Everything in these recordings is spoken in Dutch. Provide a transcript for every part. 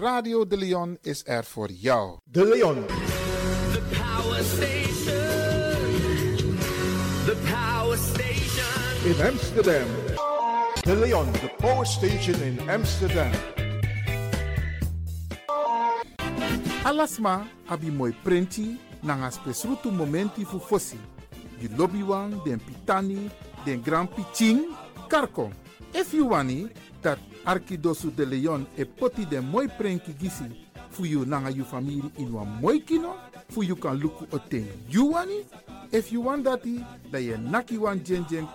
Radio De Leon is er voor jou. De Leon. The Power Station. The Power Station. In Amsterdam. De Leon, the Power Station in Amsterdam. Alasma, abi mooi prenti, nanga spesrutu momenti fu fossi. Di lobby den pitani, den grand pitching, karko. If you wani, dat Arkidosu de Leon e poti den moi prenki gisi fu nanga you family in wan moi kino, fu you kan luku o ten you wani. If you want dati, da ye naki wan jen jen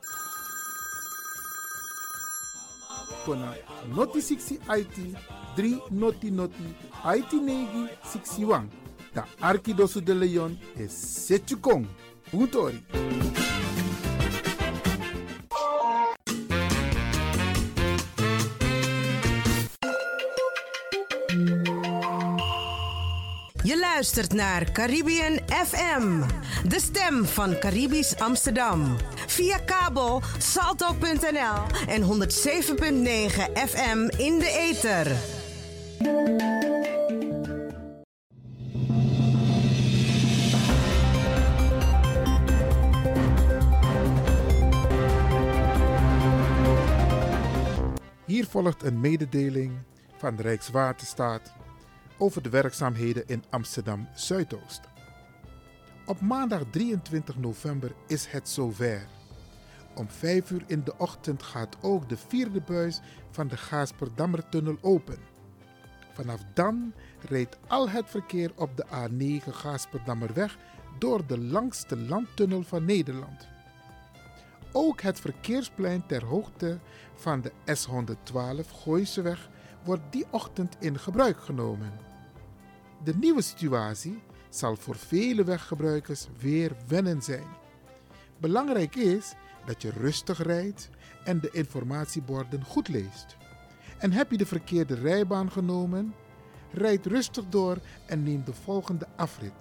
kona noti 60 IT 3 noti noti IT negi 61. Da Arkidosu de Leon e. Puntori. Je luistert naar Caribbean FM, de stem van Caribisch Amsterdam. Via kabel salto.nl en 107.9 FM in de ether. Hier volgt een mededeling van de Rijkswaterstaat over de werkzaamheden in Amsterdam Zuidoost. Op maandag 23 november is het zover. Om 5 uur in de ochtend gaat ook de vierde buis van de Gaasperdammertunnel open. Vanaf dan rijdt al het verkeer op de A9 Gaasperdammerweg door de langste landtunnel van Nederland. Ook het verkeersplein ter hoogte van de S112 Gooiseweg wordt die ochtend in gebruik genomen. De nieuwe situatie zal voor vele weggebruikers weer wennen zijn. Belangrijk is dat je rustig rijdt en de informatieborden goed leest. En heb je de verkeerde rijbaan genomen? Rijd rustig door en neem de volgende afrit.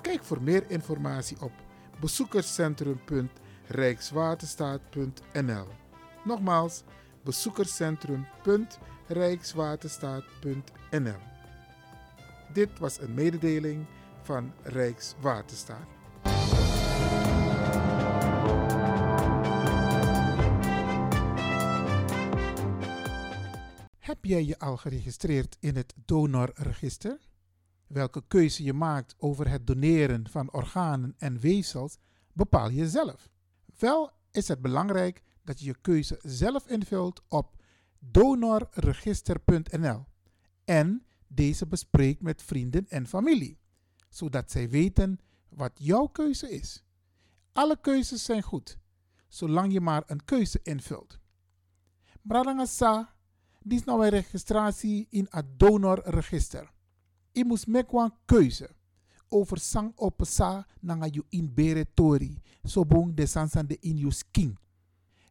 Kijk voor meer informatie op bezoekerscentrum.rijkswaterstaat.nl. Nogmaals, bezoekerscentrum.rijkswaterstaat.nl. Dit was een mededeling van Rijkswaterstaat. Heb jij je al geregistreerd in het donorregister? Welke keuze je maakt over het doneren van organen en weefsels bepaal je zelf. Wel is het belangrijk dat je je keuze zelf invult op donorregister.nl en deze bespreekt met vrienden en familie, zodat zij weten wat jouw keuze is. Alle keuzes zijn goed, zolang je maar een keuze invult. Bradangasa, dit is nou registratie in het donorregister. Je moet een keuze over sang sa nanga you in bere tori, so bong de sansan de in you skin.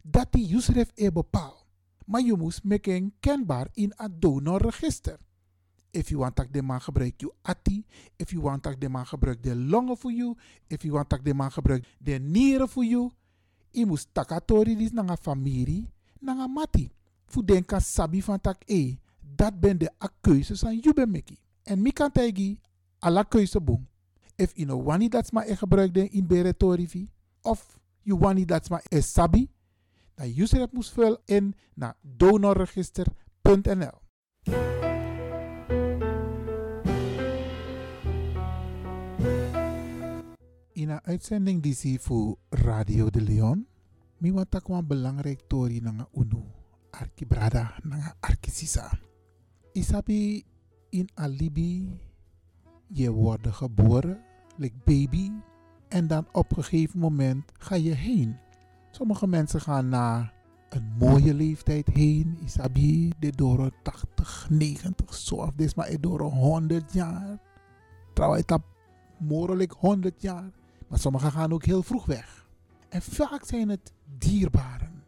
Dat die Yusref e bepaal. Maar je moet maken kenbaar in het donorregister. If you want dat de man gebruik je ati. If you want dat de man gebruik de longen voor you. If you want dat de man gebruik de nieren voor you. Je moet takatori dis nanga familie. Nanga mati. Fu denka sabi van tak e. Dat ben de keuzes aan ben meki. En mi kan tegi ala keuze boom. If you know wani dat ma e gebruik de in bere torifi. Of you wani dat ma e sabi. User het moest vullen in naar donorregister.nl. In een uitzending die voor Radio de Leon, mi want ook een belangrijk tori nanga unu, arkibrada nanga arkisisa. Isabi in alibi, je wordt geboren, like baby, en dan op een gegeven moment ga je heen. Sommige mensen gaan na een mooie leeftijd heen, isabi, de door 80, 90, zo dit maar door 100 jaar. Trouwens, dat mogelijk 100 jaar. Maar sommigen gaan ook heel vroeg weg. En vaak zijn het dierbaren.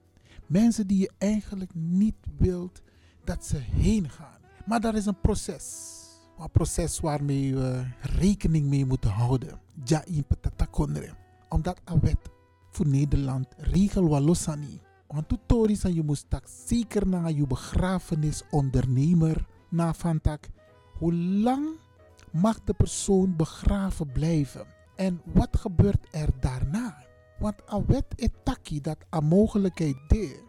Mensen die je eigenlijk niet wilt dat ze heen gaan. Maar dat is een proces. Een proces waarmee we rekening mee moeten houden. Ja, in patatakondre. Omdat een wet voor Nederland regel walosani. Want tutorials je moest tak zeker naar je begrafenisondernemer na van. Hoe lang mag de persoon begraven blijven? En wat gebeurt er daarna? Want a wet etaki dat a mogelijkheid de.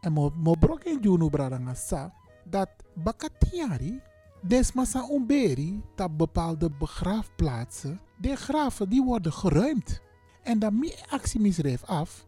En mo mo broken juno bradanga sa dat bakatiari Desmasa umberi, dat bepaalde begraafplaatsen, de graven die worden geruimd. En dan mi actie misreef af,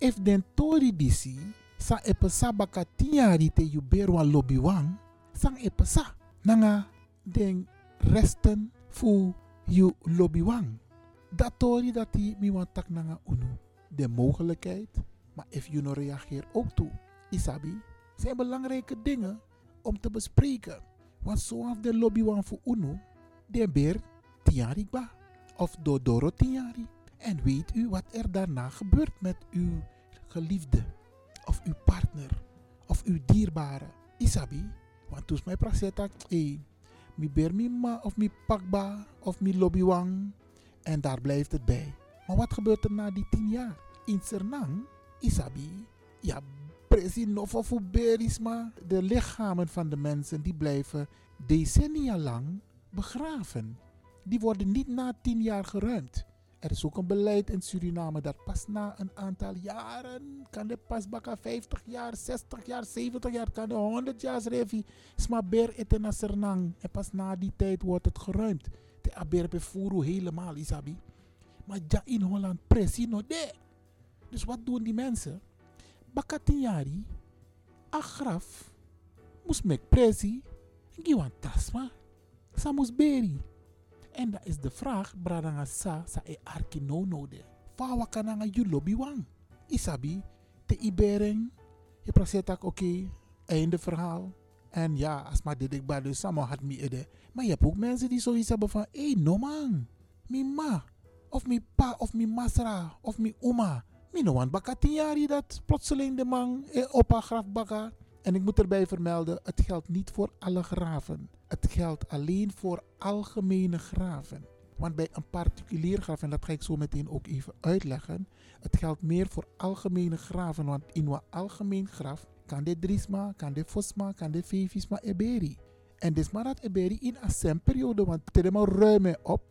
if den tori disi, sa epesa baka tiari te yuberu an lobiwang, sang epesa, nanga den resten fu yu lobiwang. Dat tori dat die mi wan tak nanga unu. De mogelijkheid, maar if you no reageer ook toe, isabi, zijn belangrijke dingen om te bespreken. Want zoals de lobby wan voor UNO, de beer tiari ba. Of dodoro tiari. En weet u wat er daarna gebeurt met uw geliefde. Of uw partner. Of uw dierbare. Isabi. Want toen mij praat hey, beer mi ma of mi pakba of mi lobby wang. En daar blijft het bij. Maar wat gebeurt er na die tien jaar? In Sernang, Isabi, ja, berisma. De lichamen van de mensen die blijven decennia lang begraven. Die worden niet na tien jaar geruimd. Er is ook een beleid in Suriname dat pas na een aantal jaren, kan de pas baka 50 jaar, 60 jaar, 70 jaar, kan de 100 jaar revi, sma ber eten na Sernang. En pas na die tijd wordt het geruimd. De aber befuru helemaal, isabi. Maar ja in Holland precies no de. Dus wat doen die mensen? Baka 10 jaar, a graf, moest mek presi, giwan tasma, sa moest beri. En dat is de vraag, bradanga sa, sa e arki no no de. Fawa kananga. Isabi, te ibering, je praat oké, okay, einde verhaal. En ja, als maar dit ik bij dus samen had me ede. Maar je hebt ook mensen die zoiets hebben van, hé, hey, no man, mi ma, of mi pa, of mi masra, of mi oma. Mi no want baka tien jaar dat plotseling de man eh, op haar graf baka. En ik moet erbij vermelden, het geldt niet voor alle graven. Het geldt alleen voor algemene graven. Want bij een particulier graf, en dat ga ik zo meteen ook even uitleggen, het geldt meer voor algemene graven. Want in een algemeen graf kan de drisma, kan de fosma, kan de fevisma eberi. En dus maar dat eberi in een periode, want het is ruim op.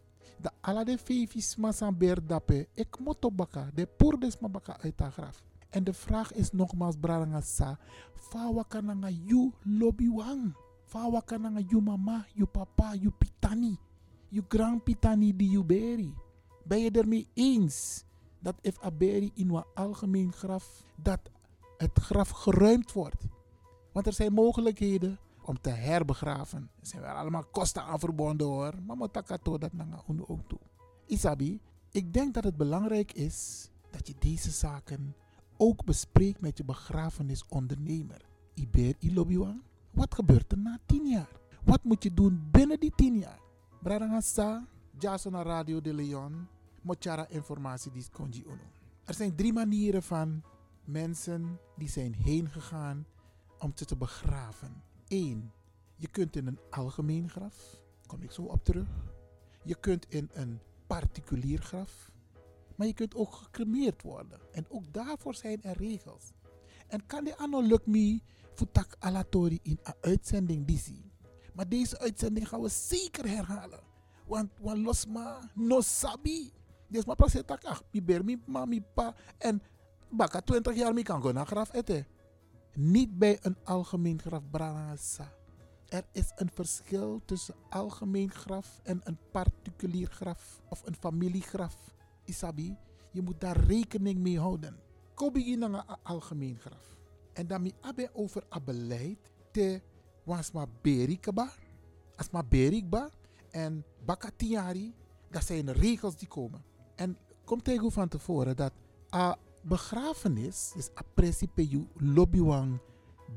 De alle de fevisma zijn beerdappe, ik moet baka, de poerdesma baka uit de graf. En de vraag is nogmaals, Brarangasa, kananga you. Fawa kananga you mama, you papa, you pitani, you grandpitani die you beri. Ben je ermee eens dat if a beri in een algemeen graf, dat het graf geruimd wordt? Want er zijn mogelijkheden om te herbegraven. Er zijn wel allemaal kosten aan verbonden hoor. Maar moet dat nanga ook toe. Isabi, ik denk dat het belangrijk is dat je deze zaken ook bespreek met je begrafenisondernemer. Iber Ilobiwan, wat gebeurt er na tien jaar? Wat moet je doen binnen die tien jaar? Bradangasa, Jason Radio de Leon, Mochara informatie die konji uno. Er zijn drie manieren van mensen die zijn heen gegaan om ze te begraven. Eén, je kunt in een algemeen graf, kom ik zo op terug. Je kunt in een particulier graf. Maar je kunt ook gecremeerd worden. En ook daarvoor zijn er regels. En kan de anno lukt me futak alatori in een uitzending die Maar deze uitzending gaan we zeker herhalen. Want wan losma no sabi. Dus maar pas tak ach, mi ber mi ma mi pa en baka 20 jaar mi kan go naar graf eten. Niet bij een algemeen graf branasa. Er is een verschil tussen algemeen graf en een particulier graf of een familiegraf. Isabi, je moet daar rekening mee houden. Kobi in een algemeen graf. En dan mi abe over a beleid te wasma berikaba, asma berikba en bakatiari. Dat zijn regels die komen. En kom tegen van tevoren dat a begrafenis is a principe you lobbywan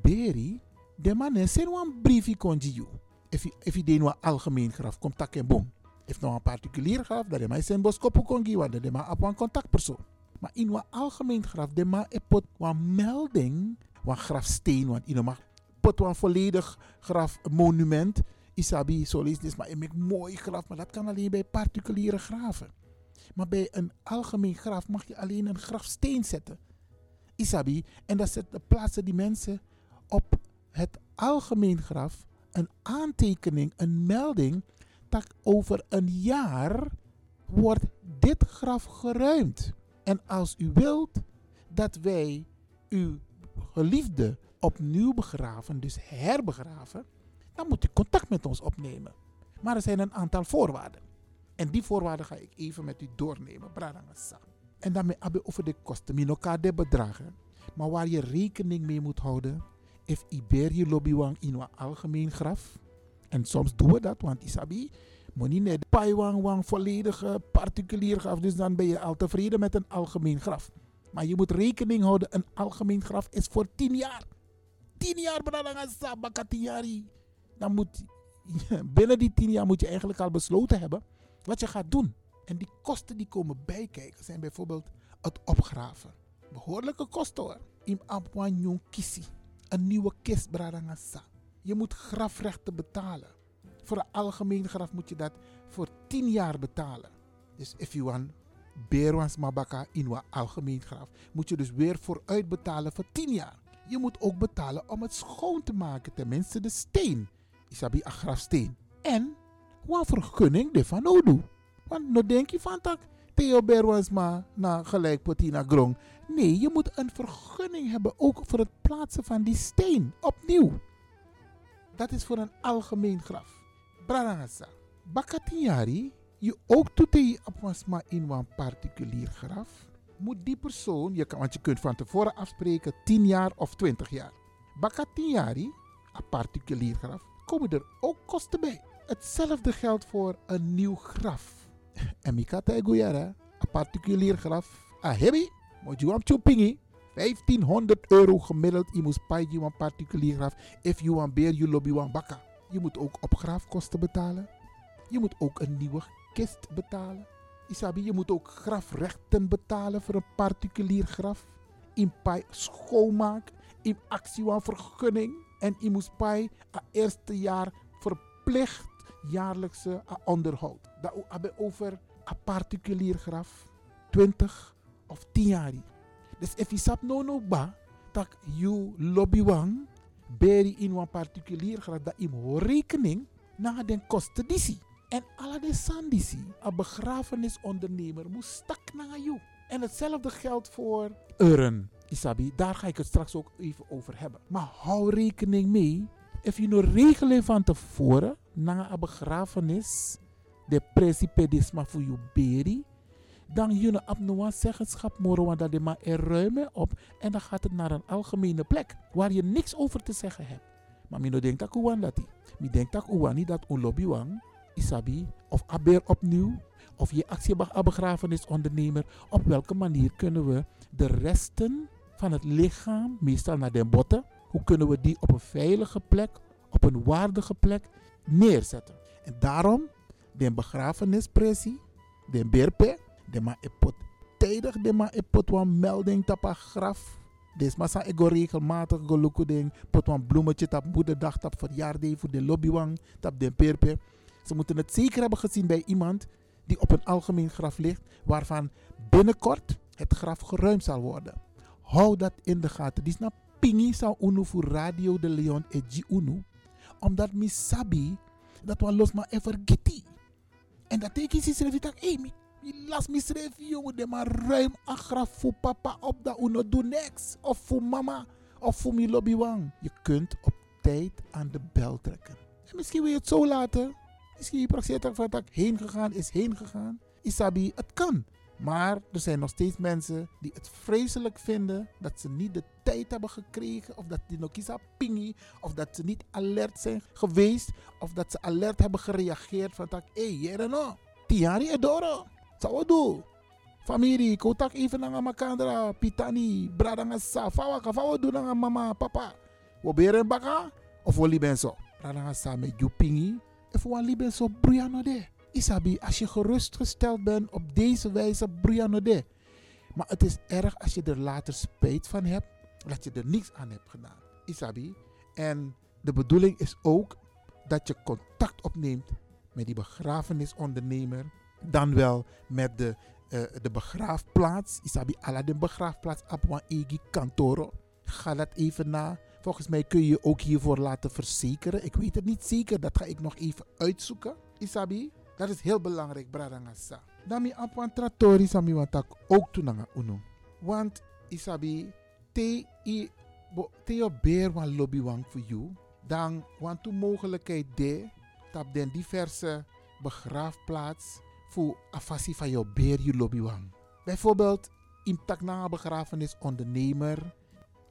beri. De man is een briefje konji you. If je een algemeen graf komt tak en boom. If nou een particulier graf, dat is maar zijn boskopu kongi, want dat is maar op een contactpersoon. Maar in een algemeen graf, de maar pot een melding, een grafsteen, want in mag pot volledig grafmonument. Isabi, solis, dit is maar een mooi graf, maar dat kan alleen bij particuliere graven. Maar bij een algemeen graf mag je alleen een grafsteen zetten. Isabi, en dat plaatsen die mensen op het algemeen graf een aantekening, een melding dat over een jaar wordt dit graf geruimd. En als u wilt dat wij uw geliefde opnieuw begraven, dus herbegraven, dan moet u contact met ons opnemen. Maar er zijn een aantal voorwaarden. En die voorwaarden ga ik even met u doornemen. En daarmee hebben over de kosten. Minoka de bedragen. Maar waar je rekening mee moet houden. If Iberi lobbywang in een algemeen graf. En soms doen we dat, want Isabi. Moet niet net paiwang wang volledige particulier graf. Dus dan ben je al tevreden met een algemeen graf. Maar je moet rekening houden. Een algemeen graf is voor 10 jaar. 10 jaar Bradangasa. Dan moet binnen die 10 jaar moet je eigenlijk al besloten hebben wat je gaat doen. En die kosten die komen bijkijken zijn bijvoorbeeld het opgraven. Behoorlijke kosten hoor. Im kisi. Een nieuwe kist. Je moet grafrechten betalen. Voor een algemeen graf moet je dat voor 10 jaar betalen. Dus if you want Berwans Mabaka in een algemeen graf, moet je dus weer vooruit betalen voor 10 jaar. Je moet ook betalen om het schoon te maken, tenminste de steen. Isabi een grafsteen. En wat vergunning de van Odu. Want no denk je van tak, Theo Berwans ma na gelijk potina grong. Nee, je moet een vergunning hebben ook voor het plaatsen van die steen. Opnieuw. Dat is voor een algemeen graf. Brarangasa. Bakatiari, je ook doet je apmasma in een particulier graf. Moet die persoon, je kan, want je kunt van tevoren afspreken 10 jaar of 20 jaar. Bakatiari, een particulier graf, komen er ook kosten bij. Hetzelfde geldt voor een nieuw graf. En Mikata Eguyara, een particulier graf. Ah, hebi, moet je hem pingi. 1500 euro gemiddeld. Je moet paai een particulier graf. If you want beer, you lobby want bakka. Je moet ook opgraafkosten betalen. Je moet ook een nieuwe kist betalen. Isabi, je moet ook grafrechten betalen voor een particulier graf. In pai schoonmaak. In actie vergunning. En je moet pai het eerste jaar verplicht jaarlijkse onderhoud. Dat hebben over een particulier graf 20 of 10 jaar. Dus if je sap no no ba, dat you lobby wang, beri in een particulier graf, dat je rekening na den kosten disi. En alle de sandisi, een begrafenisondernemer, moet stak naar jou. En hetzelfde geldt voor urn. Isabi, daar ga ik het straks ook even over hebben. Maar hou rekening mee, if je nou regelen van tevoren, na een begrafenis, de principedisma voor je beri, dan op een zeggenschap moro, want dat maar er ruimen op en dan gaat het naar een algemene plek waar je niks over te zeggen hebt. Maar mino denkt dat uwan dat Mi denkt dat uwan niet dat un lobby wang, isabi, of aber opnieuw, of je actie begrafenisondernemer, op welke manier kunnen we de resten van het lichaam, meestal naar de botten, hoe kunnen we die op een veilige plek, op een waardige plek neerzetten. En daarom, de begrafenispressie, de berpe, de ma epot tijdig, de ma epot wan melding tapa graf. Des massa ego regelmatig gelukkig ding, pot wan bloemetje tap moederdag, tap verjaardag voor de lobbywang, tap de berpe. Ze moeten het zeker hebben gezien bij iemand die op een algemeen graf ligt, waarvan binnenkort het graf geruimd zal worden. Hou dat in de gaten. Die is na pingi sa unu voor Radio de Leon e G unu. Omdat mi sabi dat we los maar even gitti. En dat teken is ik hey, mi, mi las mi schreef jongen de maar ruim een graf voor papa op dat uno doe niks. Of voor mama. Of voor mi lobbywang. Je kunt op tijd aan de bel trekken. En misschien wil je het zo laten. Misschien je praxeert van dat heen gegaan is heen gegaan. Isabi, het kan. Maar er zijn nog steeds mensen die het vreselijk vinden dat ze niet de tijd hebben gekregen, of dat die nog kisa pingi, of dat ze niet alert zijn geweest, of dat ze alert hebben gereageerd van dat, hé, hey, no, tiari edoro, zou doen. Familie, kotak even naar makandra, pitani, bradanga sa, fawa, fawa doen naar mama, papa. We beren baka, of we lieben zo. Bradanga sa met you pingi, of we lieben zo, bruyano de. Isabi, als je gerustgesteld bent op deze wijze, Brianode. Maar het is erg als je er later spijt van hebt, dat je er niets aan hebt gedaan. Isabi. En de bedoeling is ook dat je contact opneemt met die begrafenisondernemer. Dan wel met de, uh, de begraafplaats. Isabi, de begraafplaats, Apwa Egi Kantoro. Ga dat even na. Volgens mij kun je je ook hiervoor laten verzekeren. Ik weet het niet zeker, dat ga ik nog even uitzoeken. Isabi. Dat is heel belangrijk, bradangasa. Dami apwan trattori sami watak ook tunanga uno. Want isabi te i yo beer wan lobby wang voor you. dan want de mogelijkheid de dat den diverse begraafplaats voor afasi van jouw beer je lobbywang. Bijvoorbeeld in takna begrafenis ondernemer.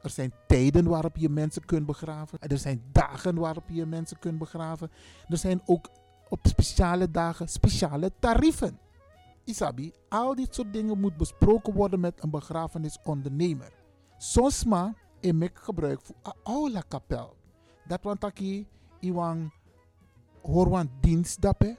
Er zijn tijden waarop je mensen kunt begraven. Er zijn dagen waarop je mensen kunt begraven. Er zijn ook op speciale dagen speciale tarieven. Isabi, al dit soort dingen moet besproken worden met een begrafenisondernemer. Soms maar ik gebruik voor een aula kapel. Dat want aki iwan hoorwan dienst dappen.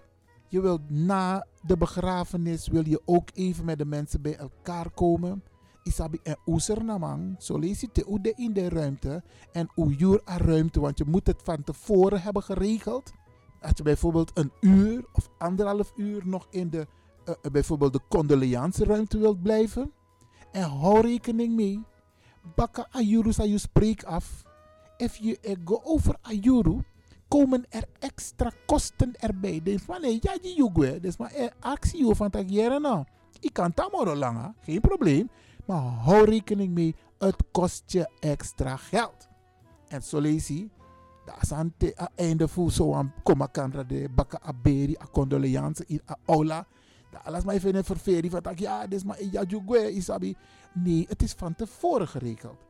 Je wilt na de begrafenis wil je ook even met de mensen bij elkaar komen. Isabi en oeser namang. Zo lees in de ruimte en uur aan ruimte. Want je moet het van tevoren hebben geregeld. Als je bijvoorbeeld een uur of anderhalf uur nog in de uh, bijvoorbeeld de condoleance ruimte wilt blijven. En hou rekening mee. Bakka ayuru sa je spreek af. If je go over ayuru, komen er extra kosten erbij. Dus van nee, ja, die jugwe. Dus maar er actie van tak nou. Ik kan tamoro langer, geen probleem. Maar hou rekening mee, het kost je extra geld. En zo lees je, dat is aan het einde voor zo'n komakandra de bakka aberi, a condoleance in a aula. Dat alles maar even een ververing van, ja, dit is maar ja, jugwe, isabi. Nee, het is van tevoren geregeld.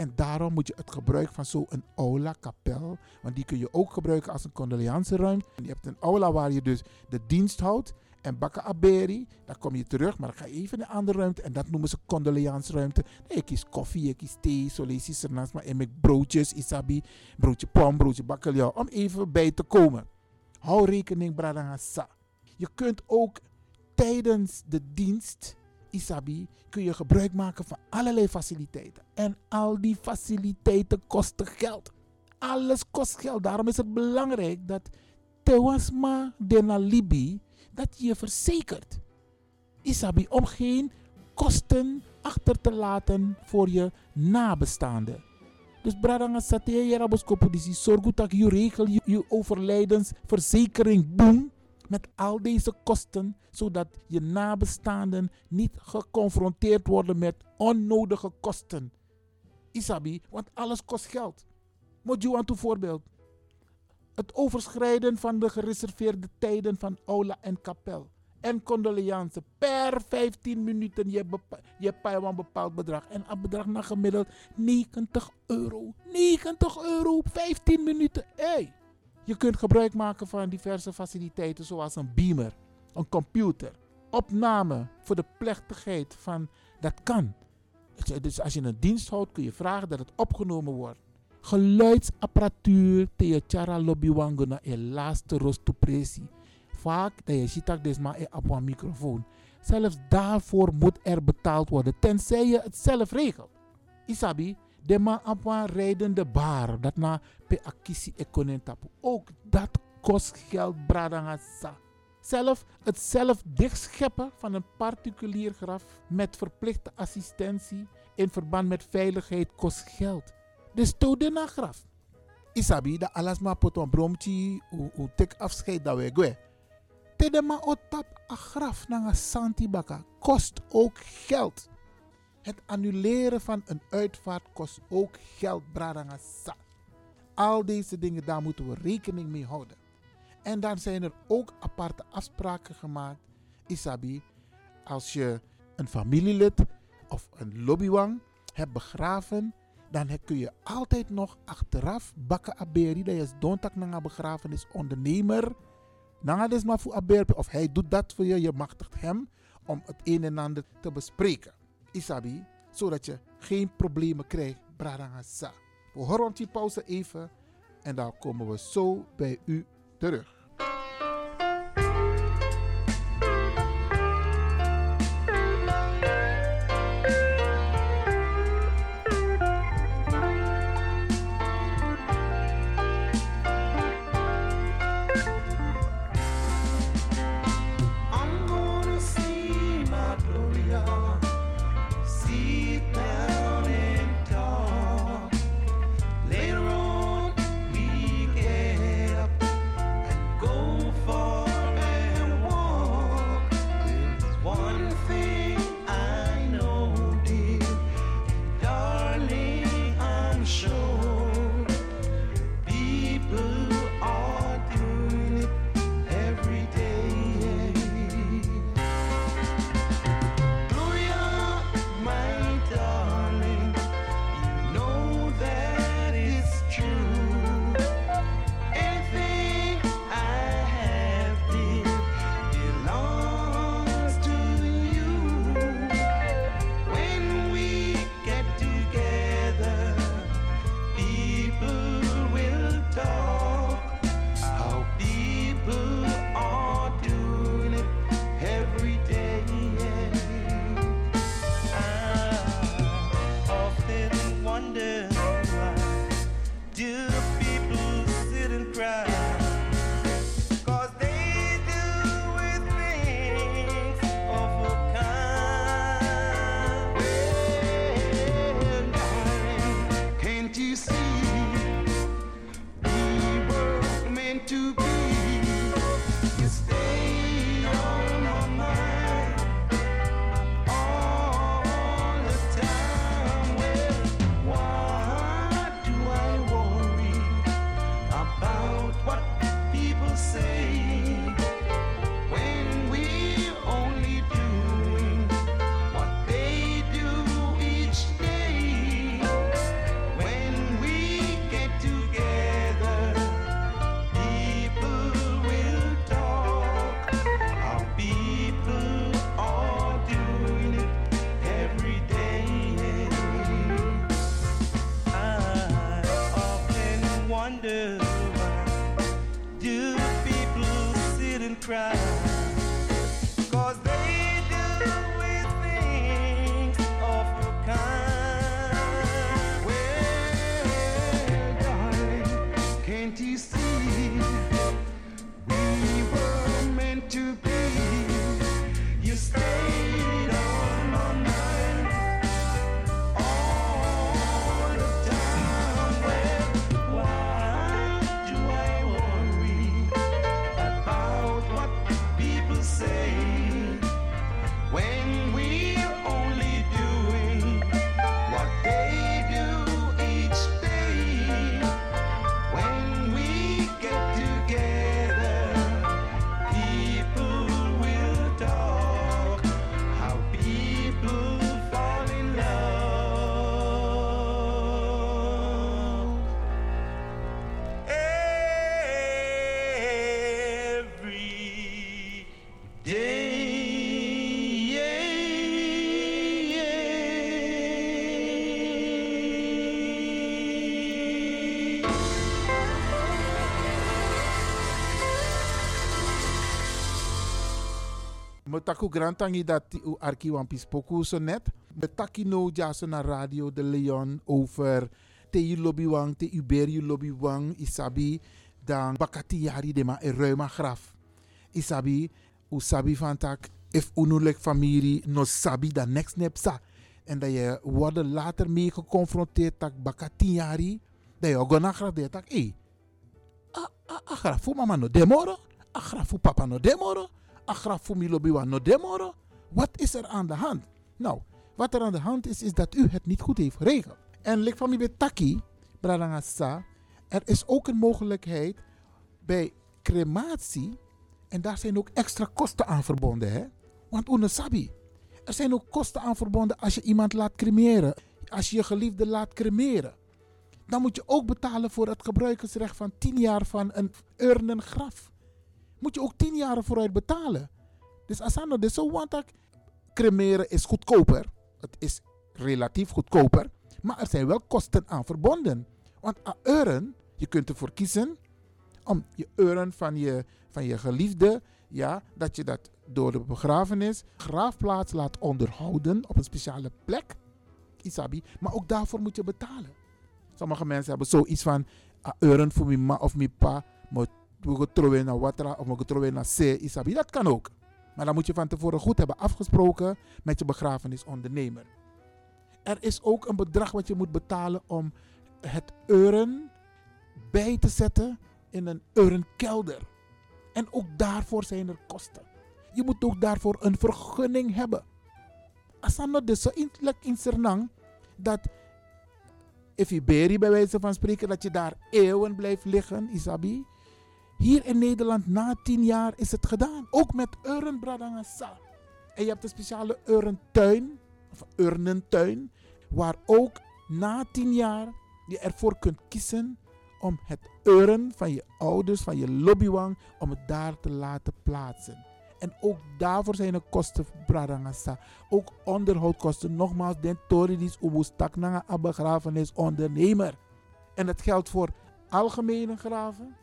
En daarom moet je het gebruik van zo'n aula, kapel, want die kun je ook gebruiken als een condoleanceruimte. Je hebt een aula waar je dus de dienst houdt. En bakken aberi, dan kom je terug, maar dan ga je even in een andere ruimte. En dat noemen ze condoleansruimte. Je kiest koffie, je kiest thee, je ernaast. Maar en broodjes, isabi, broodje pom, broodje bakkeljauw, om even bij te komen. Hou rekening, bradangasa. Je kunt ook tijdens de dienst Isabi, kun je gebruik maken van allerlei faciliteiten. En al die faciliteiten kosten geld. Alles kost geld. Daarom is het belangrijk dat Tewasma de Nalibi, dat je verzekert. Isabi, om geen kosten achter te laten voor je nabestaanden. Dus bradanga sate je raboskopo disi zorg dat je regel je, overlijdensverzekering boem met al deze kosten, zodat je nabestaanden niet geconfronteerd worden met onnodige kosten. Isabi, want alles kost geld. Moet je aan voorbeeld. Het overschrijden van de gereserveerde tijden van aula en kapel. En condoleance. Per 15 minuten je, je een bepaald bedrag. En een bedrag naar gemiddeld 90 euro. 90 euro, 15 minuten. Hey. Je kunt gebruik maken van diverse faciliteiten zoals een beamer, een computer, opname voor de plechtigheid van dat kan. Dus als je een dienst houdt kun je vragen dat het opgenomen wordt. Geluidsapparatuur te chara lobby wango na je laatste rostopresi. Vaak dat je ziet dat maar op een microfoon. Zelfs daarvoor moet er betaald worden, tenzij je het zelf regelt. Isabi, de man op een rijdende bar. Dat na pe akisi ekonen tapu. Ook dat kost geld bradangasa. Zelf, het zelf dichtscheppen van een particulier graf met verplichte assistentie in verband met veiligheid kost geld. Dus to de na graf. Isabi, dat alles maar pot een bromtje, u tek afscheid dat we gwe. Te de ma otap a graf na een santibaka kost ook geld. Het annuleren van een uitvaart kost ook geld, bradangasa. Al deze dingen, daar moeten we rekening mee houden. En dan zijn er ook aparte afspraken gemaakt. Isabi, als je een familielid of een lobbywang hebt begraven, dan kun je altijd nog achteraf bakken aberi. Dat is dontak na begrafenis ondernemer. Maar voor aberi. Of hij doet dat voor je. Je machtigt hem om het een en ander te bespreken. Isabi, zodat je geen problemen krijgt. Bradangasa. We horen die pauze even en dan komen we zo bij u terug. Motaku grantangi dat u arki wan pispoku so net. Betaki no jaso na radio de Leon over te u lobby wang, te u ber u lobby wang, isabi dan bakati yari de ma e ruima graf. Isabi, u sabi van tak, if unulik familie no sabi dan next nep sa. En dat je worden later mee geconfronteerd tak bakati yari, dat je gona graf de tak, eh, a, a, a graf fu mama no demoro, a graf fu papa no demoro, a graf fu mi lobby wan no demoro. Wat is er aan de hand? Nou, wat er aan de hand is, is dat u het niet goed heeft geregeld. En lik van betaki, bradangasa, er is ook een mogelijkheid bij crematie, en daar zijn ook extra kosten aan verbonden, hè? Want unesabi, er zijn ook kosten aan verbonden als je iemand laat cremeren, als je je geliefde laat cremeren. Dan moet je ook betalen voor het gebruikersrecht van 10 jaar van een urnengraf. Moet je ook 10 jaar vooruit betalen. Dus Asano, dus zo want cremeren is goedkoper. Het is relatief goedkoper. Maar er zijn wel kosten aan verbonden. Want een urn, je kunt ervoor kiezen om je urn van je, van je geliefde, ja, dat je dat door de begrafenis, graafplaats laat onderhouden op een speciale plek. Isabi. Maar ook daarvoor moet je betalen. Sommige mensen hebben zoiets van, een urn voor mijn ma of mijn pa, we gaan trouwen naar Watra of we naar C, Isabi. Dat kan ook. Maar dan moet je van tevoren goed hebben afgesproken met je begrafenisondernemer. Er is ook een bedrag wat je moet betalen om het urn bij te zetten in een urnkelder. En ook daarvoor zijn er kosten. Je moet ook daarvoor een vergunning hebben. Asano dus zo in, Sernang dat if je beri bij wijze van spreken dat je daar eeuwen blijft liggen, Isabi. Hier in Nederland na tien jaar is het gedaan. Ook met urnbradangasa. En je hebt een speciale urntuin, of urnentuin, waar ook na tien jaar je ervoor kunt kiezen om het urn van je ouders, van je lobbywang, om het daar te laten plaatsen. En ook daarvoor zijn er kosten, Bradangasa. Ook onderhoudkosten. Nogmaals, den Toridis Ubustak na een begrafenisondernemer. En dat geldt voor algemene graven,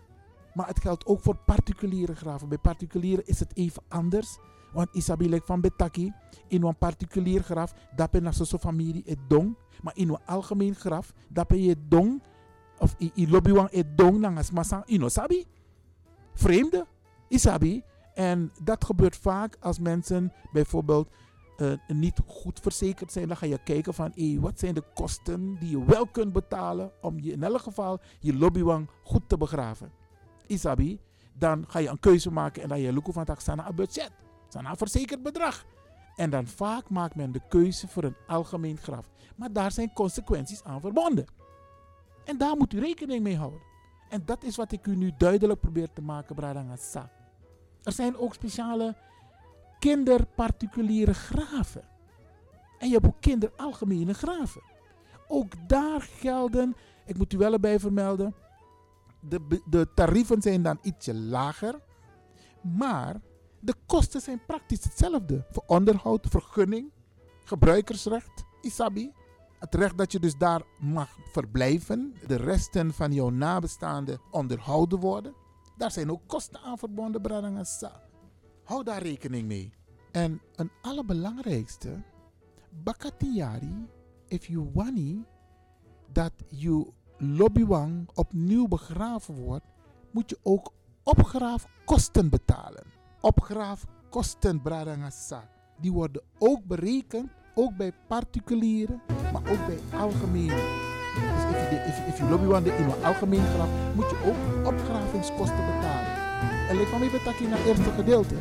maar het geldt ook voor particuliere graven. Bij particulieren is het even anders. Want Isabelle van Betaki, in een particulier graf, dat ben zo familie het dong. Maar in een algemeen graf, dat ben je dong. Of in lobbywang het dong, dan is massa ino sabi. Vreemde, isabi. En dat gebeurt vaak als mensen bijvoorbeeld eh, niet goed verzekerd zijn, dan ga je kijken van hé, wat zijn de kosten die je wel kunt betalen om je in elk geval je lobbywang goed te begraven. Isabi, dan ga je een keuze maken en dan je look van tak sana een budget, sana een verzekerd bedrag. En dan vaak maakt men de keuze voor een algemeen graf. Maar daar zijn consequenties aan verbonden. En daar moet u rekening mee houden. En dat is wat ik u nu duidelijk probeer te maken, Bradangasa. Er zijn ook speciale kinderparticuliere graven. En je hebt ook kinderalgemene graven. Ook daar gelden, ik moet u wel erbij vermelden, de, de tarieven zijn dan ietsje lager. Maar de kosten zijn praktisch hetzelfde. Voor onderhoud, vergunning, gebruikersrecht, isabi. Het recht dat je dus daar mag verblijven. De resten van jouw nabestaanden onderhouden worden. Daar zijn ook kosten aan verbonden, Bradangasa. Hou daar rekening mee. En een allerbelangrijkste, bakatiari, if you wani dat je lobbywang opnieuw begraven wordt, moet je ook opgraafkosten betalen. Opgraafkosten, Bradangasa, die worden ook berekend, ook bij particulieren, maar ook bij algemene. Dus if je, if, in een algemeen graf, moet je ook opgravingskosten betalen. En ik kwam even takkie naar het eerste gedeelte.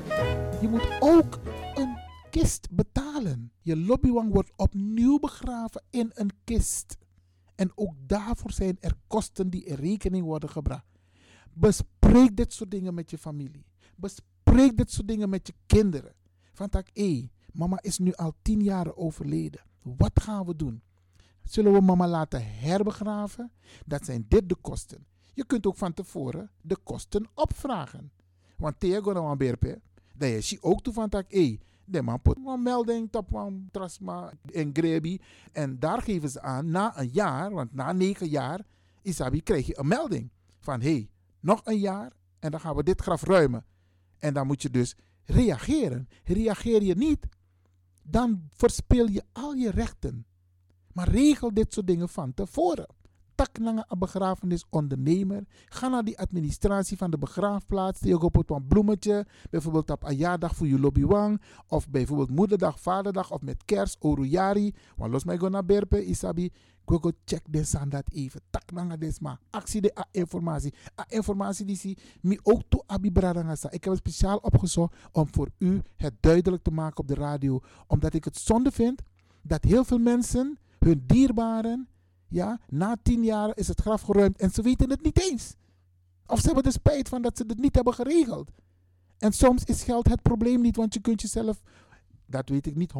Je moet ook een kist betalen. Je lobbywang wordt opnieuw begraven in een kist. En ook daarvoor zijn er kosten die in rekening worden gebracht. Bespreek dit soort dingen met je familie. Bespreek dit soort dingen met je kinderen. Van tak, hé, mama is nu al tien jaar overleden. Wat gaan we doen? Zullen we mama laten herbegraven? Dat zijn dit de kosten. Je kunt ook van tevoren de kosten opvragen. Want tegen een berpe, dat je ziet ook toe van tak, hé, de man put een melding op een trasma en grebi. En daar geven ze aan, na een jaar, want na negen jaar, Isabi, krijg je een melding. Van hé, hey, nog een jaar en dan gaan we dit graf ruimen. En dan moet je dus reageren. Reageer je niet, dan verspil je al je rechten. Maar regel dit soort dingen van tevoren. Tak naar een begrafenisondernemer. Ga naar die administratie van de begraafplaats. Die op een bloemetje. Bijvoorbeeld op een jaardag voor je lobbywang. Of bijvoorbeeld moederdag, vaderdag. Of met kerst, orujari. Want los mij go naar berpe, isabi. Go check des aan dat even. Tak naar des maar. Actie de informatie. A informatie die zie. Mi ook to abi bradangasa. Ik heb het speciaal opgezocht om voor u het duidelijk te maken op de radio. Omdat ik het zonde vind dat heel veel mensen hun dierbaren ja, na tien jaar is het graf geruimd en ze weten het niet eens. Of ze hebben er spijt van dat ze het niet hebben geregeld. En soms is geld het probleem niet, want je kunt jezelf, dat weet ik niet 100%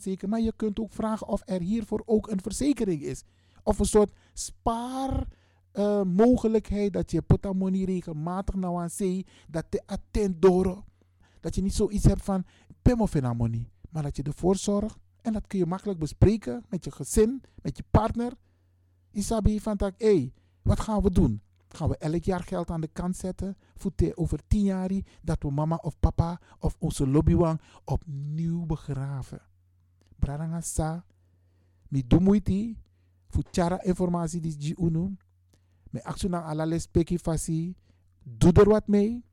zeker, maar je kunt ook vragen of er hiervoor ook een verzekering is. Of een soort spaarmogelijkheid dat je potamoni regelmatig nou aan zee, dat te attent door. Dat je niet zoiets hebt van pemofenamoni, maar dat je ervoor zorgt. En dat kun je makkelijk bespreken met je gezin, met je partner. Isabi van tak, hé, wat gaan we doen? Gaan we elk jaar geld aan de kant zetten? Voor over tien jaar dat we mama of papa of onze lobbywang opnieuw begraven. Bradangasa, mi dumuiti, voor tjara informatie die je unu. Me aksuna ala les peki fasi, doe er wat mee.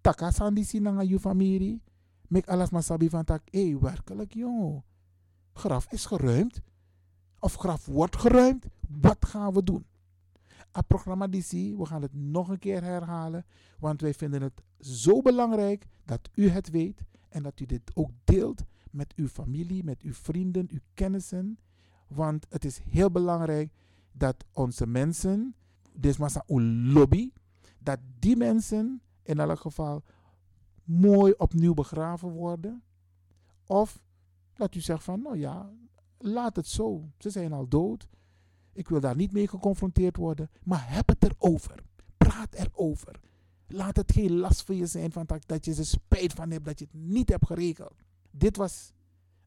Taka sandisi nanga je familie. Mek alas masabi van tak, hé, werkelijk joh. Graf is geruimd of graf wordt geruimd, wat gaan we doen? Het programma DC, we gaan het nog een keer herhalen, want wij vinden het zo belangrijk dat u het weet en dat u dit ook deelt met uw familie, met uw vrienden, uw kennissen. Want het is heel belangrijk dat onze mensen, dus massa een lobby, dat die mensen in elk geval mooi opnieuw begraven worden. Of dat u zegt van, nou ja, laat het zo. Ze zijn al dood. Ik wil daar niet mee geconfronteerd worden. Maar heb het erover. Praat erover. Laat het geen last voor je zijn van dat, dat je er spijt van hebt dat je het niet hebt geregeld. Dit was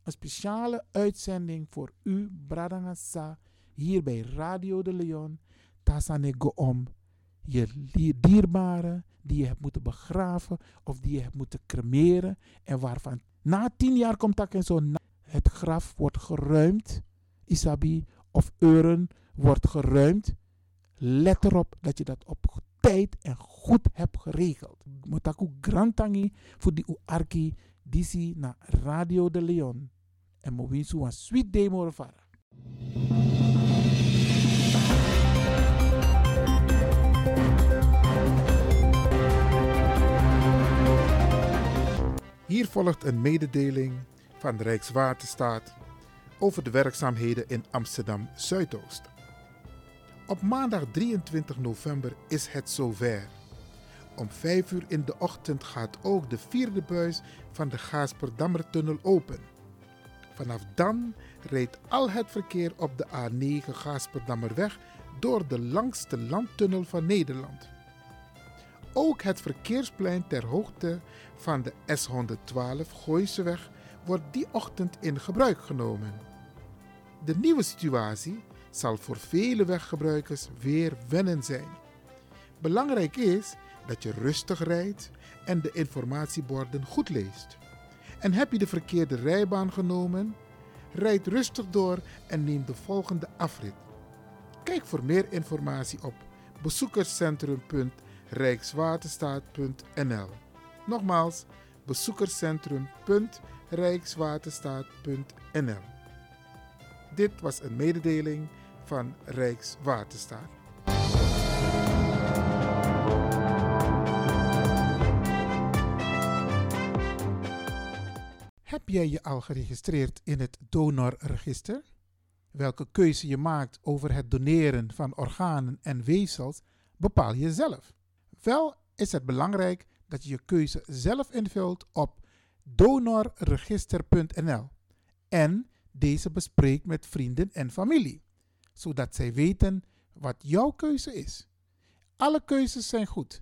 een speciale uitzending voor u, Bradangasa, hier bij Radio de Leon. Tasanego om je dierbaren die je hebt moeten begraven of die je hebt moeten cremeren en waarvan na tien jaar komt dat en zo het graf wordt geruimd, Isabi, of euren wordt geruimd. Let erop dat je dat op tijd en goed hebt geregeld. Motaku grantangi voor die uarki disi na Radio de Leon. En mo win een sweet demo ervaren. Hier volgt een mededeling van de Rijkswaterstaat over de werkzaamheden in Amsterdam Zuidoost. Op maandag 23 november is het zover. Om 5 uur in de ochtend gaat ook de vierde buis van de Gaasperdammertunnel open. Vanaf dan rijdt al het verkeer op de A9 Gaasperdammerweg door de langste landtunnel van Nederland. Ook het verkeersplein ter hoogte van de S112 Gooiseweg wordt die ochtend in gebruik genomen. De nieuwe situatie zal voor vele weggebruikers weer wennen zijn. Belangrijk is dat je rustig rijdt en de informatieborden goed leest. En heb je de verkeerde rijbaan genomen? Rijd rustig door en neem de volgende afrit. Kijk voor meer informatie op bezoekerscentrum.rijkswaterstaat.nl. Nogmaals, bezoekerscentrum.rijkswaterstaat.nl. Dit was een mededeling van Rijkswaterstaat. Heb jij je al geregistreerd in het donorregister? Welke keuze je maakt over het doneren van organen en weefsels bepaal je zelf. Wel is het belangrijk dat je je keuze zelf invult op donorregister.nl en deze bespreekt met vrienden en familie, zodat zij weten wat jouw keuze is. Alle keuzes zijn goed,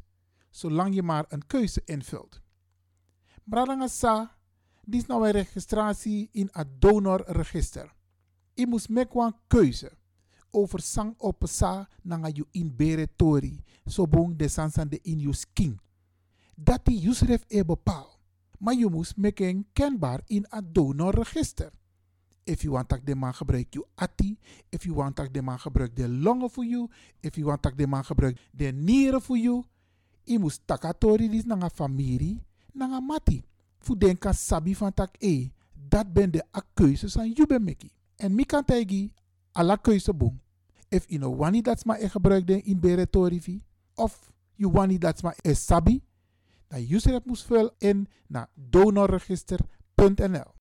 zolang je maar een keuze invult. Bradangasa, dit is nou een registratie in het donorregister. Je moet een keuze over sang op sa nanga you in bere tori, so bong de sansan de in skin. Dat die Yusref e bepaal. Maar je moet maken kenbaar in het donorregister. If you want dat de man gebruik je ati, if you want dat de man gebruik de longen voor you, if you want dat de man gebruik de nieren voor you, je moet takatori dis nanga familie, nanga mati. Fu den kan sabi van tak e, dat ben de a keuzes you ben meki. En mi kan tegi keuze boom. If you know wani dat ma e gebruik den in beretorivi, of you wani dat ma e sabi, dan user het moest vullen in naar donorregister.nl.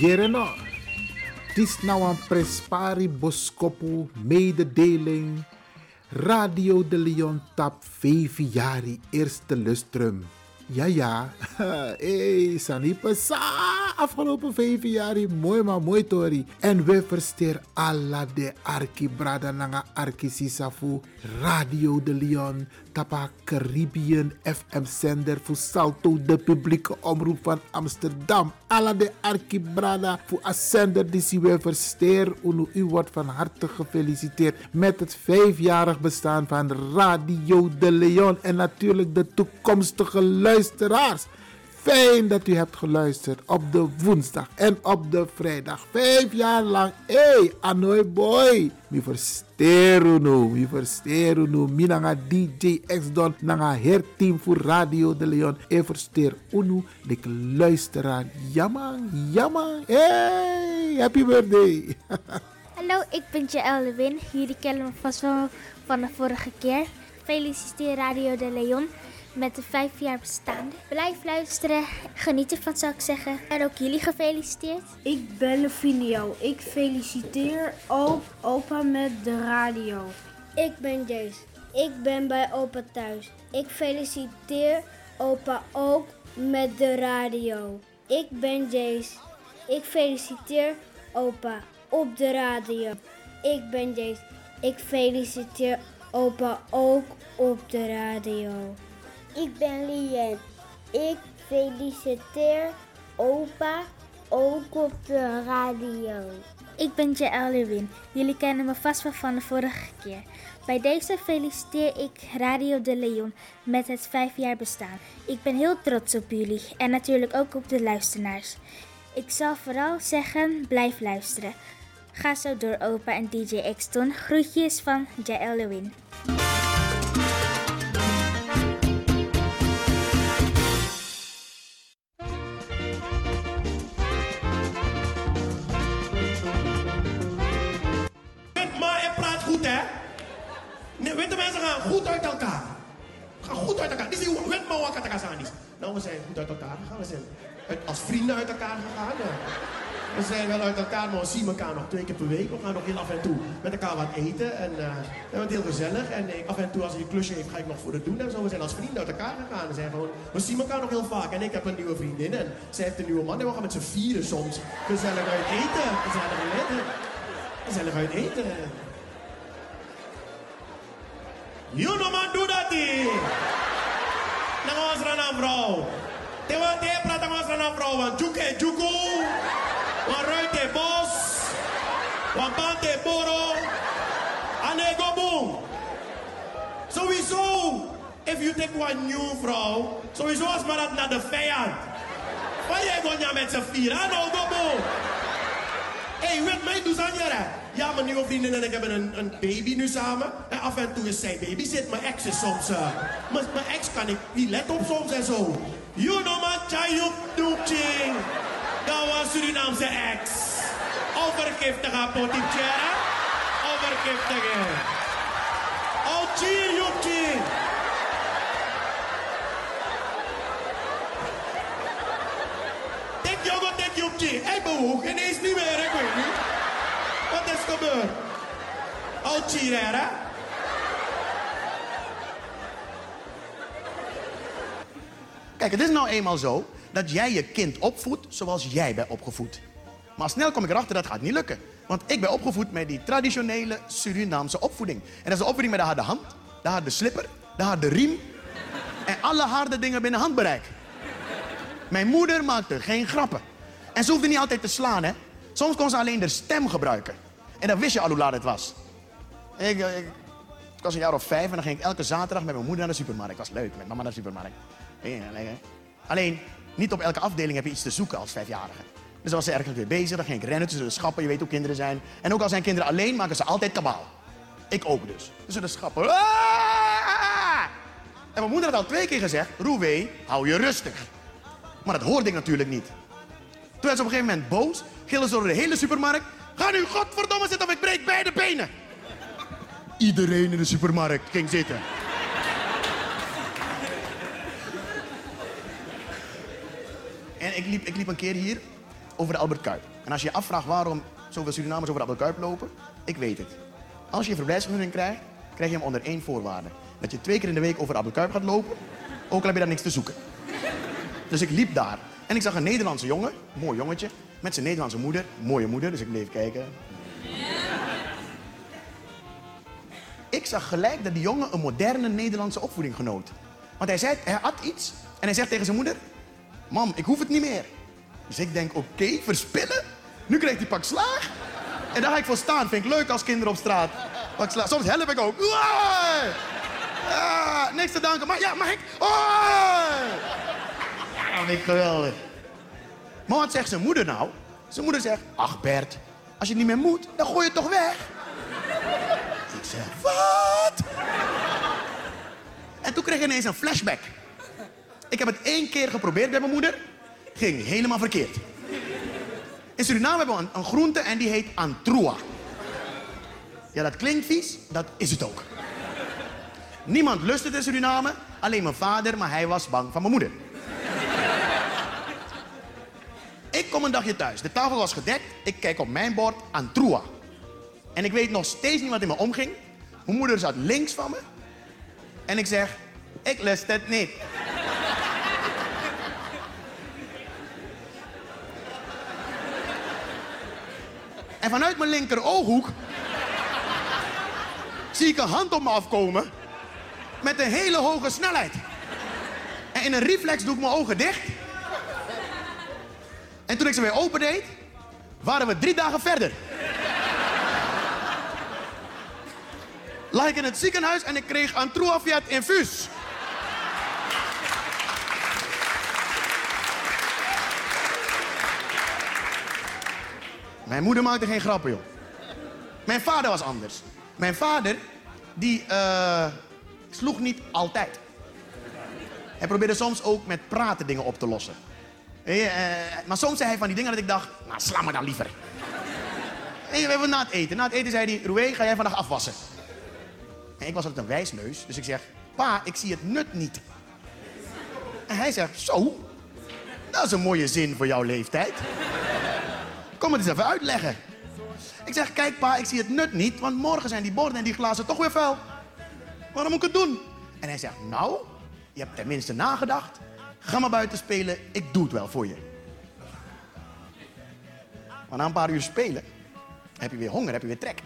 Jereno, is nou een prespari boskopu mededeling. Radio de Leon tap 5 jari eerste lustrum. Ja, ja. hey, Sanipa sa. Afgelopen vijf jaar, mooi maar mooi tori. En we versteer alla de arki brada nanga arki. Radio de Leon. Tapa Caribbean FM zender voor Salto, de publieke omroep van Amsterdam. Alla de arki brada voor een zender die we versteer. Unu, u wordt van harte gefeliciteerd met het vijfjarig bestaan van Radio de Leon. En natuurlijk de toekomstige luisteraars. Fijn dat u hebt geluisterd op de woensdag en op de vrijdag. Vijf jaar lang. Hey, Anoy boy. Mi versteru nu. Mi versteru nu. Mi nanga DJ X-Don. Nanga herteam voor Radio de Leon. E versteer unu. De luisteraar. Jammer, jammer. Hey, happy birthday. Hallo, ik ben Jaël Lewin. Jullie kennen me vast wel van de vorige keer. Feliciteer Radio de Leon met de vijf jaar bestaan. Blijf luisteren, geniet ervan zou ik zeggen. En ook jullie gefeliciteerd. Ik ben Levinio. Ik feliciteer ook opa met de radio. Ik ben Jace. Ik ben bij opa thuis. Ik feliciteer opa ook met de radio. Ik ben Jace. Ik feliciteer opa op de radio. Ik ben Jace. Ik feliciteer opa ook op de radio. Ik ben Lien. Ik feliciteer opa ook op de radio. Ik ben Jaël Lewin. Jullie kennen me vast wel van de vorige keer. Bij deze feliciteer ik Radio de Leon met het vijf jaar bestaan. Ik ben heel trots op jullie en natuurlijk ook op de luisteraars. Ik zal vooral zeggen, blijf luisteren. Ga zo door opa en DJ Exton. Groetjes van Jaël Lewin. Nee, witte mensen gaan goed uit elkaar. Gaan goed uit elkaar. Dit is wet maar wat katakasanis. Nou, we zijn goed uit elkaar gegaan. We zijn als vrienden uit elkaar gegaan. We zijn wel uit elkaar, maar we zien elkaar nog twee keer per week. We gaan nog heel af en toe met elkaar wat eten. En eh, we hebben heel gezellig. En af en toe als hij een klusje heeft, ga ik nog voor het doen. En zo, we zijn als vrienden uit elkaar gegaan. We, zijn gewoon, we zien elkaar nog heel vaak. En ik heb een nieuwe vriendin. En zij heeft een nieuwe man. En we gaan met z'n vieren soms gezellig uit eten. Gezellig uit eten. Gezellig uit eten. You know man, do that thing. Na ons rana vrouw. Te wat te praat ons rana vrouw. Want juke juku. Want ruite bos. Want bante boro. Ane go boom. Sowieso. If you take one new vrouw. Sowieso als maar dat naar de vijand. Waar jij gewoon ja met z'n vier. Ano go boom. Hé, hey, weet mij, doe Zanjara. Ja, mijn nieuwe vriendin en ik hebben een, een baby nu samen. En af en toe is zij baby zit. Mijn ex is soms... Uh, mijn, ex kan ik niet let op soms en zo. You know man, chayuk doekching. Dat was Surinaamse ex. Overgiftig aan potipchera. Overgiftig. Oh, ching, joekching. Tek jongen, tek joekching. Hij bewoog ineens niet meer, ik weet niet. Gebeurd? Oh, chirera. Kijk, het is nou eenmaal zo dat jij je kind opvoedt zoals jij bent opgevoed. Maar snel kom ik erachter dat gaat niet lukken. Want ik ben opgevoed met die traditionele Surinaamse opvoeding. En dat is een opvoeding met de harde hand, de harde slipper, de harde riem. En alle harde dingen binnen handbereik. Mijn moeder maakte geen grappen. En ze hoefde niet altijd te slaan, hè. Soms kon ze alleen de stem gebruiken. En dan wist je al hoe laat het was. Ik, ik, was een jaar of vijf en dan ging ik elke zaterdag met mijn moeder naar de supermarkt. Dat was leuk, met mama naar de supermarkt. Alleen, niet op elke afdeling heb je iets te zoeken als vijfjarige. Dus dan was ze ergens weer bezig, dan ging ik rennen tussen de schappen. Je weet hoe kinderen zijn. En ook al zijn kinderen alleen, maken ze altijd kabaal. Ik ook dus. Tussen de schappen. Ah! En mijn moeder had al twee keer gezegd, Roewee, hou je rustig. Maar dat hoorde ik natuurlijk niet. Toen werd ze op een gegeven moment boos, gillen ze door de hele supermarkt. Ga nu godverdomme zitten of ik breek beide benen. Iedereen in de supermarkt ging zitten. En ik liep, ik liep een keer hier over de Albert Kuip. En als je je afvraagt waarom zoveel Surinamers over de Albert Kuip lopen, ik weet het. Als je een verblijfsvergunning krijgt, krijg je hem onder één voorwaarde. Dat je twee keer in de week over de Albert Kuip gaat lopen, ook al heb je daar niks te zoeken. Dus ik liep daar en ik zag een Nederlandse jongen, mooi jongetje, met zijn Nederlandse moeder, mooie moeder, dus ik bleef kijken. Ik zag gelijk dat die jongen een moderne Nederlandse opvoeding genoot. Want hij zei, hij had iets en hij zegt tegen zijn moeder, mam, ik hoef het niet meer. Dus ik denk, oké, verspillen? Nu krijgt hij pak slaag. En daar ga ik voor staan. Vind ik leuk als kinderen op straat. Pak slaag. Soms help ik ook. Ah, niks te danken. Maar ja, mag ik? Ja, dat vind ik geweldig. Maar wat zegt zijn moeder nou? Zijn moeder zegt, ach Bert, als je niet meer moet, dan gooi je het toch weg? Ik zeg, wat? En toen kreeg ik ineens een flashback. Ik heb het één keer geprobeerd bij mijn moeder. Ging helemaal verkeerd. In Suriname hebben we een, een groente en die heet antroa. Ja, dat klinkt vies, dat is het ook. Niemand lust het in Suriname, alleen mijn vader, maar hij was bang van mijn moeder. Kom een dagje thuis. De tafel was gedekt. Ik kijk op mijn bord antroa. En ik weet nog steeds niet wat in me omging. Mijn moeder zat links van me. En ik zeg, ik lust het niet. En vanuit mijn linker ooghoek zie ik een hand op me afkomen met een hele hoge snelheid. En in een reflex doe ik mijn ogen dicht. En toen ik ze weer opendeed, waren we drie dagen verder. Lag ik in het ziekenhuis en ik kreeg een Truafiat infuus. Mijn moeder maakte geen grappen, joh. Mijn vader was anders. Mijn vader, die uh, sloeg niet altijd. Hij probeerde soms ook met praten dingen op te lossen. Uh, maar soms zei hij van die dingen dat ik dacht, nou sla me dan liever. We hebben na het eten. Na het eten zei hij, Roué, ga jij vandaag afwassen? En ik was altijd een wijsneus, dus ik zeg, pa, ik zie het nut niet. En hij zegt, zo, dat is een mooie zin voor jouw leeftijd. Kom het eens even uitleggen. Ik zeg, kijk pa, ik zie het nut niet, want morgen zijn die borden en die glazen toch weer vuil. Waarom moet ik het doen? En hij zegt, nou, je hebt tenminste nagedacht. Ga maar buiten spelen, ik doe het wel voor je. Maar na een paar uur spelen, heb je weer honger, heb je weer trek.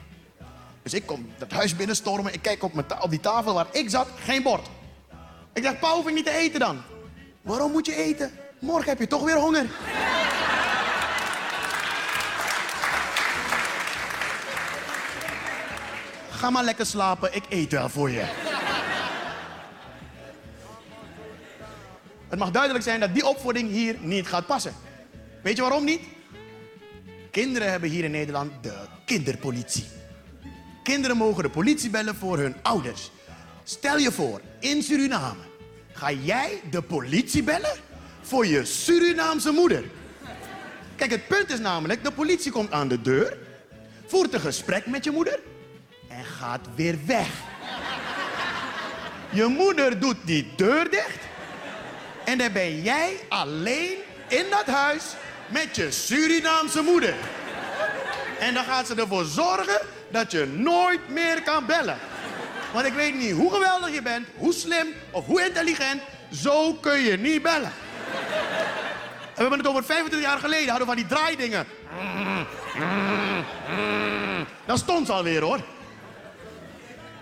Dus ik kom dat huis binnenstormen, ik kijk op, die tafel waar ik zat, geen bord. Ik zeg, pa, hoef ik niet te eten dan? Waarom moet je eten? Morgen heb je toch weer honger. Ga maar lekker slapen, ik eet wel voor je. Het mag duidelijk zijn dat die opvoeding hier niet gaat passen. Weet je waarom niet? kinderen hebben hier in Nederland de kinderpolitie. Kinderen mogen de politie bellen voor hun ouders. Stel je voor, in Suriname ga jij de politie bellen voor je Surinaamse moeder. Kijk, het punt is namelijk, de politie komt aan de deur, voert een gesprek met je moeder en gaat weer weg. Je moeder doet die deur dicht en dan ben jij alleen in dat huis met je Surinaamse moeder. En dan gaat ze ervoor zorgen dat je nooit meer kan bellen. Want ik weet niet hoe geweldig je bent, hoe slim of hoe intelligent, zo kun je niet bellen. En we hebben het over 25 jaar geleden, hadden we van die draaidingen. Dan stond ze alweer hoor.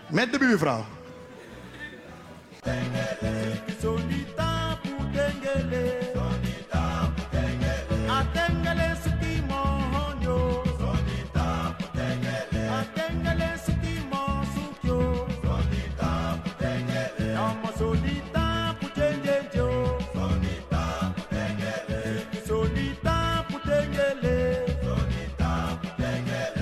Met de buurvrouw.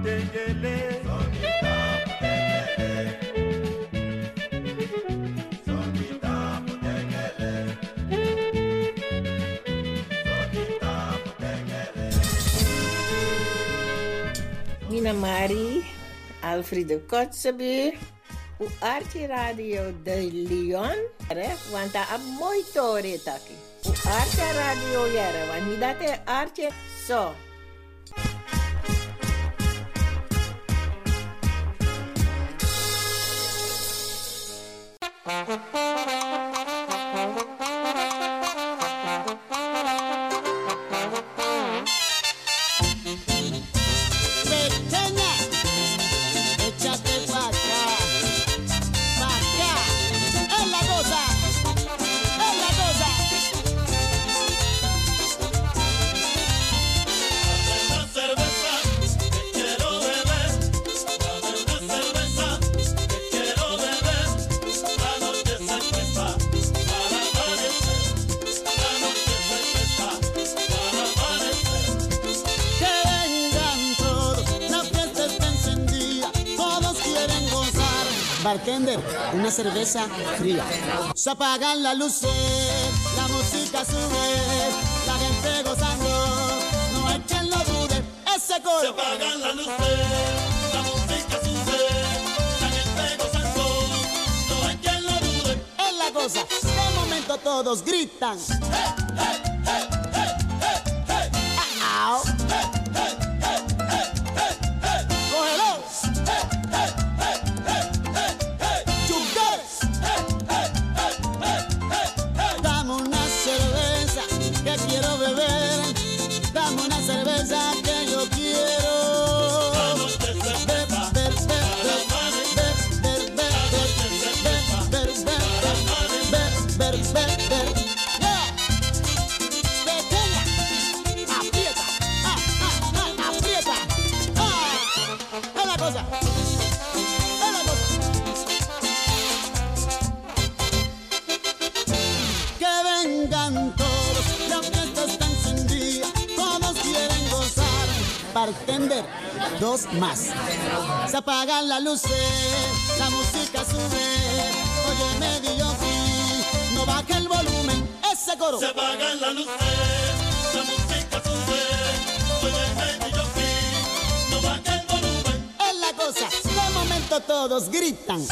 Mina Mari, Alfredo Kotzebue, o Arte Radio de Leon, hè, want dat is mooi tore taki. O Arte Radio want niet dat Arte zo. Pequeña, Ha ha ha! Una cerveza fría. Se apagan las luces, la música sube, la gente gozando, no hay quien lo dude, ese coro. Se apagan las luces, la música sube, la gente gozando, no hay quien lo dude. Es la cosa, de momento todos gritan. Dos más. Se apagan las luces, la música sube. Oye, medio no baja el volumen, ese coro. Se apagan las luces, la música sube. Oye, medio no baja el volumen. Es la cosa, de momento todos gritan.